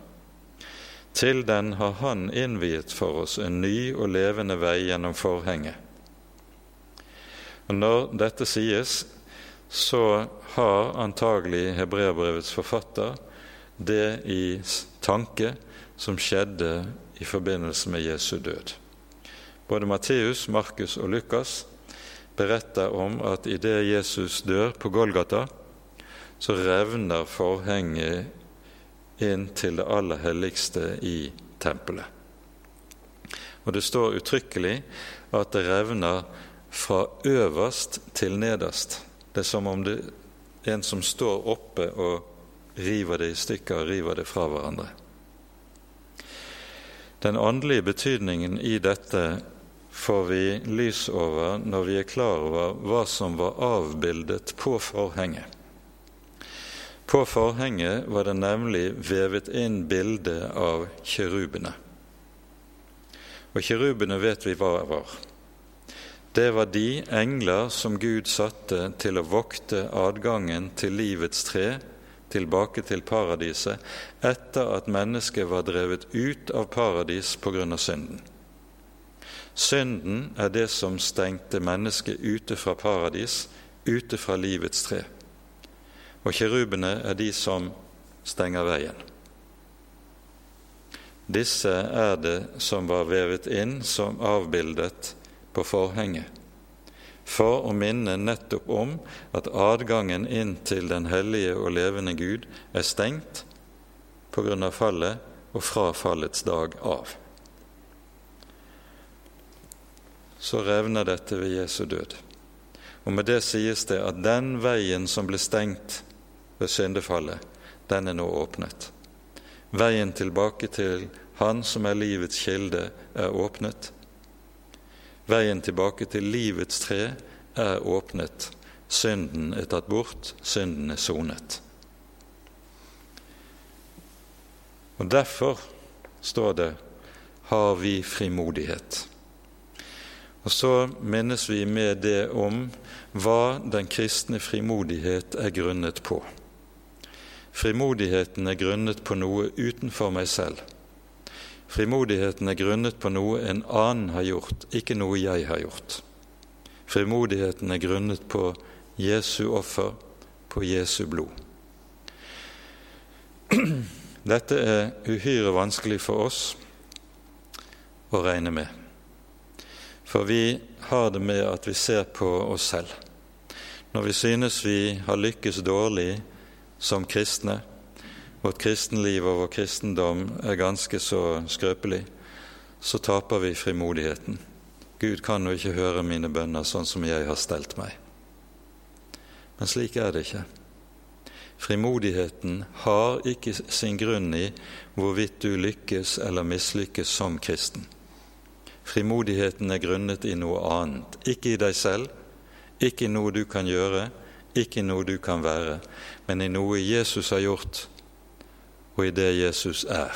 [SPEAKER 1] Til den har Han innviet for oss en ny og levende vei gjennom forhenget og Når dette sies, så har antagelig hebreerbrevets forfatter det i tanke som skjedde i forbindelse med Jesu død. Både Matteus, Markus og Lukas beretter om at idet Jesus dør på Golgata, så revner forhenget inn til det aller helligste i tempelet. Og det står uttrykkelig at det revner fra øverst til nederst. Det er som om det er en som står oppe og river det i stykker og river det fra hverandre. Den åndelige betydningen i dette får vi lys over når vi er klar over hva som var avbildet på forhenget. På forhenget var det nemlig vevet inn bilde av kirubene. Og kirubene vet vi hva var. Det var de engler som Gud satte til å vokte adgangen til livets tre tilbake til paradiset etter at mennesket var drevet ut av paradis av synden. Synden er det som stengte mennesket ute fra paradis, ute fra livets tre. Og kirubene er de som stenger veien. Disse er det som var vevet inn som avbildet på forhenget, for å minne nettopp om at adgangen inn til den hellige og levende Gud er stengt av fallet og fra fallets dag av. Så revner dette ved Jesu død. Og med det sies det at den veien som ble stengt ved syndefallet, den er nå åpnet. Veien tilbake til Han som er livets kilde, er åpnet. Veien tilbake til livets tre er åpnet. Synden er tatt bort, synden er sonet. Og Derfor står det 'har vi frimodighet'. Og så minnes vi med det om hva den kristne frimodighet er grunnet på. Frimodigheten er grunnet på noe utenfor meg selv. Frimodigheten er grunnet på noe en annen har gjort, ikke noe jeg har gjort. Frimodigheten er grunnet på Jesu offer, på Jesu blod. Dette er uhyre vanskelig for oss å regne med. For vi har det med at vi ser på oss selv. Når vi synes vi har lykkes dårlig som kristne, vårt kristenliv og vår kristendom er ganske så skrøpelig, så taper vi frimodigheten. Gud kan jo ikke høre mine bønner sånn som jeg har stelt meg. Men slik er det ikke. Frimodigheten har ikke sin grunn i hvorvidt du lykkes eller mislykkes som kristen. Frimodigheten er grunnet i noe annet, ikke i deg selv, ikke i noe du kan gjøre, ikke i noe du kan være, men i noe Jesus har gjort, og i det Jesus er.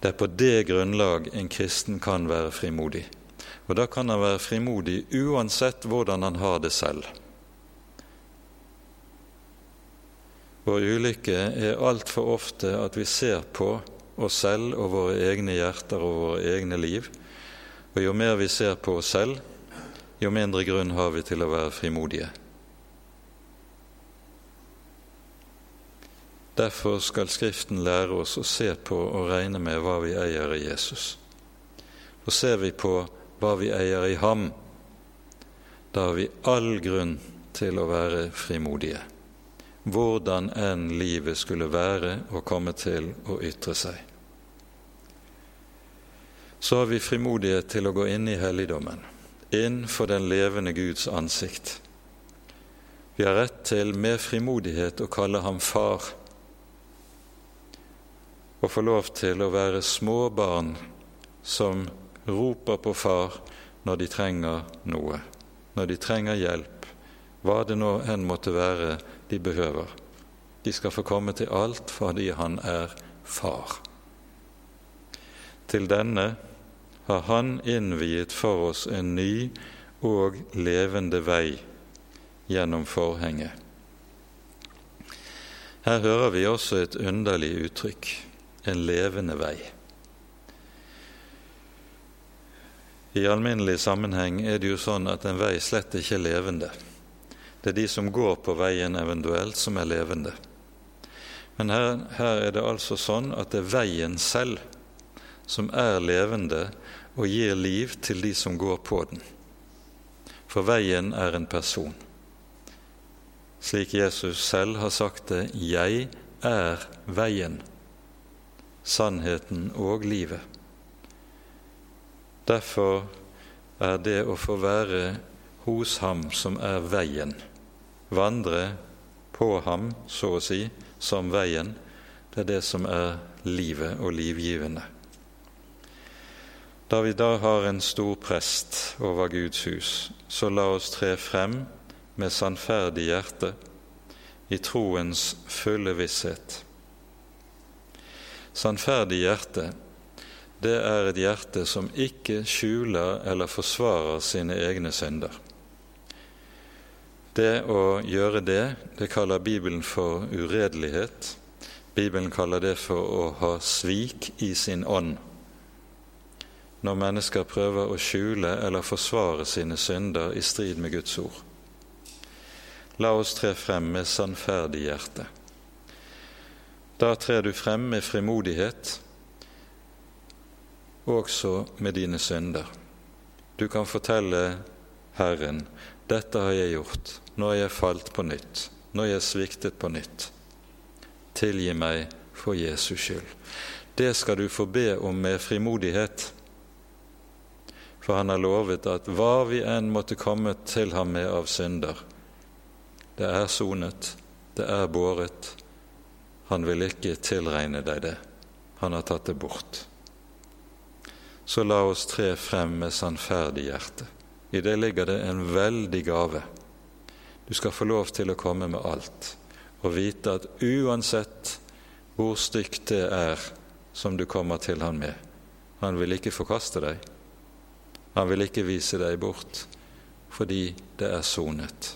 [SPEAKER 1] Det er på det grunnlag en kristen kan være frimodig. Og da kan han være frimodig uansett hvordan han har det selv. Vår ulykke er altfor ofte at vi ser på oss selv og våre egne hjerter og våre egne liv. Og jo mer vi ser på oss selv, jo mindre grunn har vi til å være frimodige. Derfor skal Skriften lære oss å se på og regne med hva vi eier i Jesus. Og ser vi på hva vi eier i ham, da har vi all grunn til å være frimodige hvordan enn livet skulle være og komme til å ytre seg. Så har vi frimodighet til å gå inn i helligdommen, inn for den levende Guds ansikt. Vi har rett til med frimodighet å kalle ham far og få lov til å være små barn som roper på far når de trenger noe, når de trenger hjelp, hva det nå enn måtte være de behøver. De skal få komme til alt fordi han er far. Til denne har han innviet for oss en ny og levende vei gjennom forhenget. Her hører vi også et underlig uttrykk en levende vei. I alminnelig sammenheng er det jo sånn at en vei slett ikke er levende. Det er de som går på veien eventuelt, som er levende. Men her, her er det altså sånn at det er veien selv som er levende og gir liv til de som går på den. For veien er en person. Slik Jesus selv har sagt det 'Jeg er veien, sannheten og livet'. Derfor er det å få være hos Ham som er veien, vandre på ham, så å si, som veien, det er det som er livet og livgivende. Da vi da har en stor prest over Guds hus, så la oss tre frem med sannferdig hjerte, i troens fulle visshet. Sannferdig hjerte, det er et hjerte som ikke skjuler eller forsvarer sine egne synder. Det å gjøre det, det kaller Bibelen for uredelighet. Bibelen kaller det for å ha svik i sin ånd. Når mennesker prøver å skjule eller forsvare sine synder i strid med Guds ord. La oss tre frem med sannferdig hjerte. Da trer du frem med frimodighet, også med dine synder. Du kan fortelle Herren, dette har jeg gjort, nå har jeg falt på nytt, nå har jeg sviktet på nytt. Tilgi meg for Jesus skyld. Det skal du få be om med frimodighet. For han har lovet at hva vi enn måtte komme til ham med av synder, det er sonet, det er båret. Han vil ikke tilregne deg det. Han har tatt det bort. Så la oss tre frem med sannferdig hjerte. I det ligger det en veldig gave. Du skal få lov til å komme med alt og vite at uansett hvor stygt det er som du kommer til han med, han vil ikke forkaste deg. Han vil ikke vise deg bort fordi det er sonet.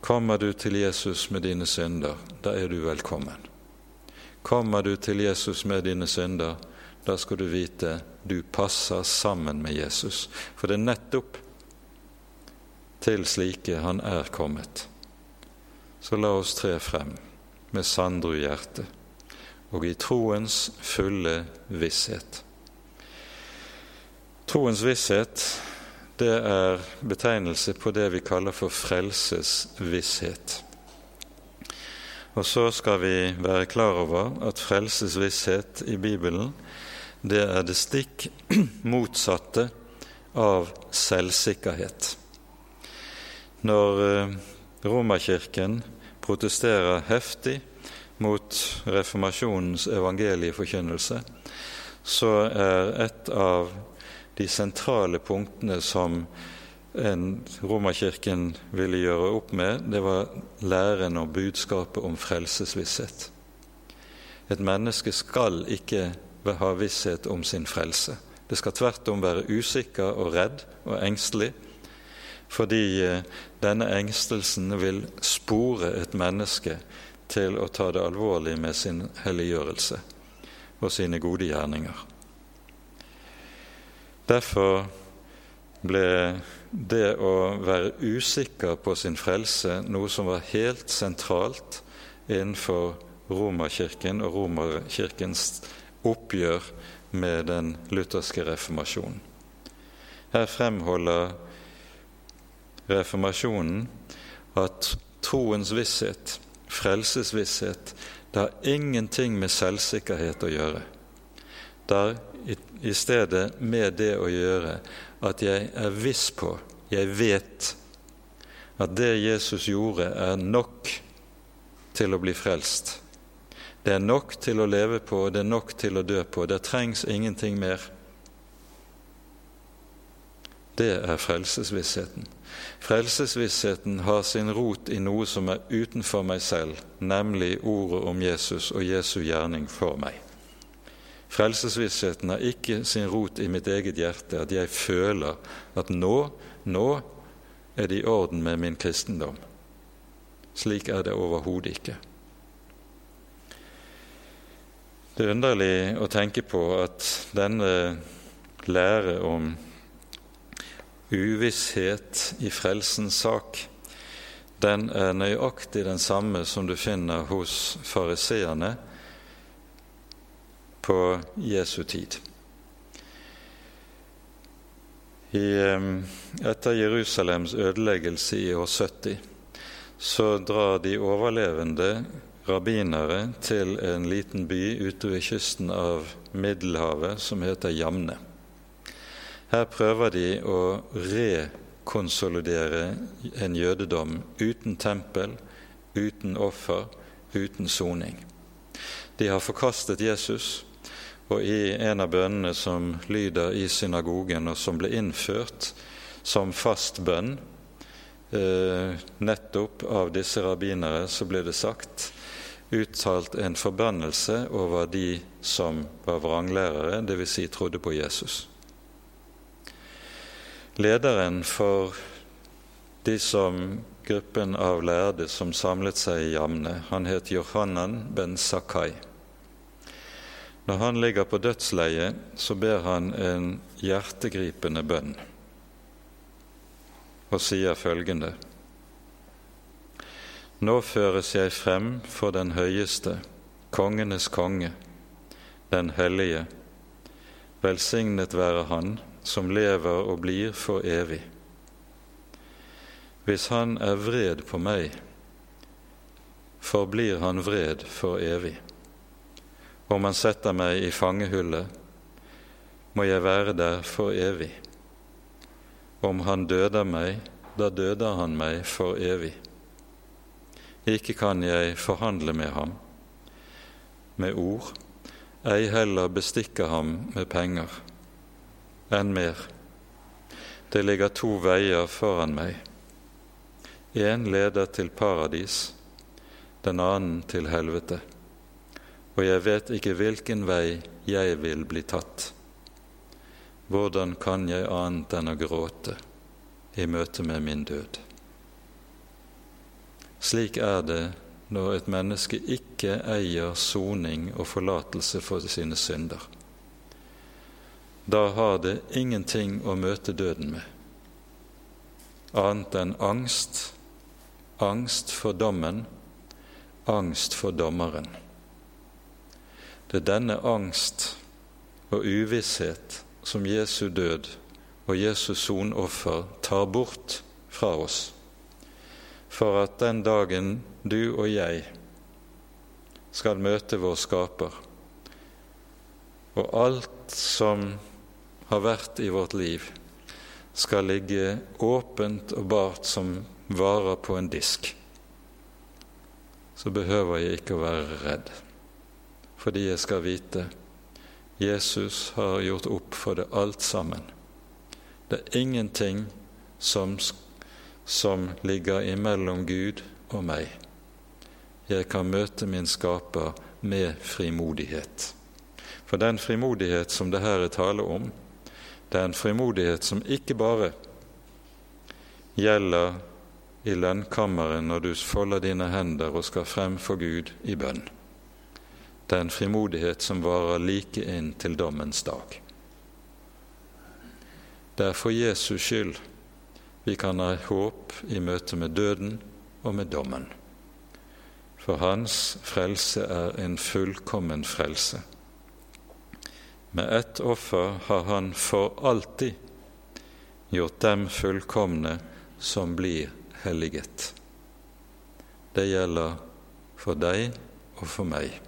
[SPEAKER 1] Kommer du til Jesus med dine synder, da er du velkommen. Kommer du til Jesus med dine synder, da skal du vite du passer sammen med Jesus. For det er nettopp til slike han er kommet. Så la oss tre frem med Sandru-hjerte og i troens fulle visshet. Troens visshet det er betegnelse på det vi kaller for frelsesvisshet. Og så skal vi være klar over at frelsesvisshet i Bibelen det er det stikk motsatte av selvsikkerhet. Når eh, Romerkirken protesterer heftig mot reformasjonens evangelieforkynnelse, så er et av de sentrale punktene som en Romerkirken ville gjøre opp med, det var læren og budskapet om frelsesvisshet. Et menneske skal ikke ha visshet om sin frelse. Det skal tvert om være usikker og redd og engstelig, fordi eh, denne engstelsen vil spore et menneske til å ta det alvorlig med sin helliggjørelse og sine gode gjerninger. Derfor ble det å være usikker på sin frelse noe som var helt sentralt innenfor Romerkirken og Romerkirkens oppgjør med den lutherske reformasjonen. Her fremholder reformasjonen at troens visshet, frelsesvisshet, det har ingenting med selvsikkerhet å gjøre. Det har i stedet med det å gjøre at jeg er viss på, jeg vet, at det Jesus gjorde, er nok til å bli frelst det er nok til å leve på, det er nok til å dø på. Det trengs ingenting mer. Det er frelsesvissheten. Frelsesvissheten har sin rot i noe som er utenfor meg selv, nemlig ordet om Jesus og Jesu gjerning for meg. Frelsesvissheten har ikke sin rot i mitt eget hjerte, at jeg føler at nå, nå er det i orden med min kristendom. Slik er det overhodet ikke. Det er underlig å tenke på at denne lære om uvisshet i frelsens sak, den er nøyaktig den samme som du finner hos fariseerne på Jesu tid. I, etter Jerusalems ødeleggelse i år 70 så drar de overlevende rabbinere til en liten by ute ved kysten av Middelhavet som heter Jamne. Her prøver de å rekonsolidere en jødedom uten tempel, uten offer, uten soning. De har forkastet Jesus, og i en av bønnene som lyder i synagogen, og som ble innført som fast bønn eh, nettopp av disse rabbinere, så ble det sagt uttalt en forbannelse over de som var vranglærere, dvs. Si trodde på Jesus. Lederen for de som gruppen av lærde som samlet seg i Jamne, han het Johanan ben Sakai. Når han ligger på dødsleiet, så ber han en hjertegripende bønn og sier følgende:" Nå føres jeg frem for den høyeste, kongenes konge, den hellige. Velsignet være Han som lever og blir for evig. Hvis han er vred på meg, forblir han vred for evig. Om han setter meg i fangehullet, må jeg være der for evig. Om han døder meg, da døder han meg for evig. Ikke kan jeg forhandle med ham med ord, ei heller bestikke ham med penger. Enn mer, det ligger to veier foran meg. En leder til paradis, den annen til helvete. Og jeg vet ikke hvilken vei jeg vil bli tatt. Hvordan kan jeg annet enn å gråte i møte med min død? Slik er det når et menneske ikke eier soning og forlatelse for sine synder. Da har det ingenting å møte døden med, annet enn angst, angst for dommen, angst for dommeren. Det er denne angst og uvisshet som Jesu død og Jesu sonoffer tar bort fra oss, for at den dagen du og jeg skal møte vår Skaper, og alt som har vært i vårt liv, skal ligge åpent og bart som varer på en disk, så behøver jeg ikke å være redd, fordi jeg skal vite Jesus har gjort opp for det alt sammen. Det er ingenting som, som ligger imellom Gud og meg. Jeg kan møte min skaper med frimodighet. For den frimodighet som det her er tale om, det er en frimodighet som ikke bare gjelder i lønnkammeret når du folder dine hender og skal frem for Gud i bønn. Det er en frimodighet som varer like inn til dommens dag. Det er for Jesus skyld vi kan ha håp i møte med døden og med dommen. For hans frelse er en fullkommen frelse. Med ett offer har han for alltid gjort dem fullkomne som blir helliget. Det gjelder for deg og for meg.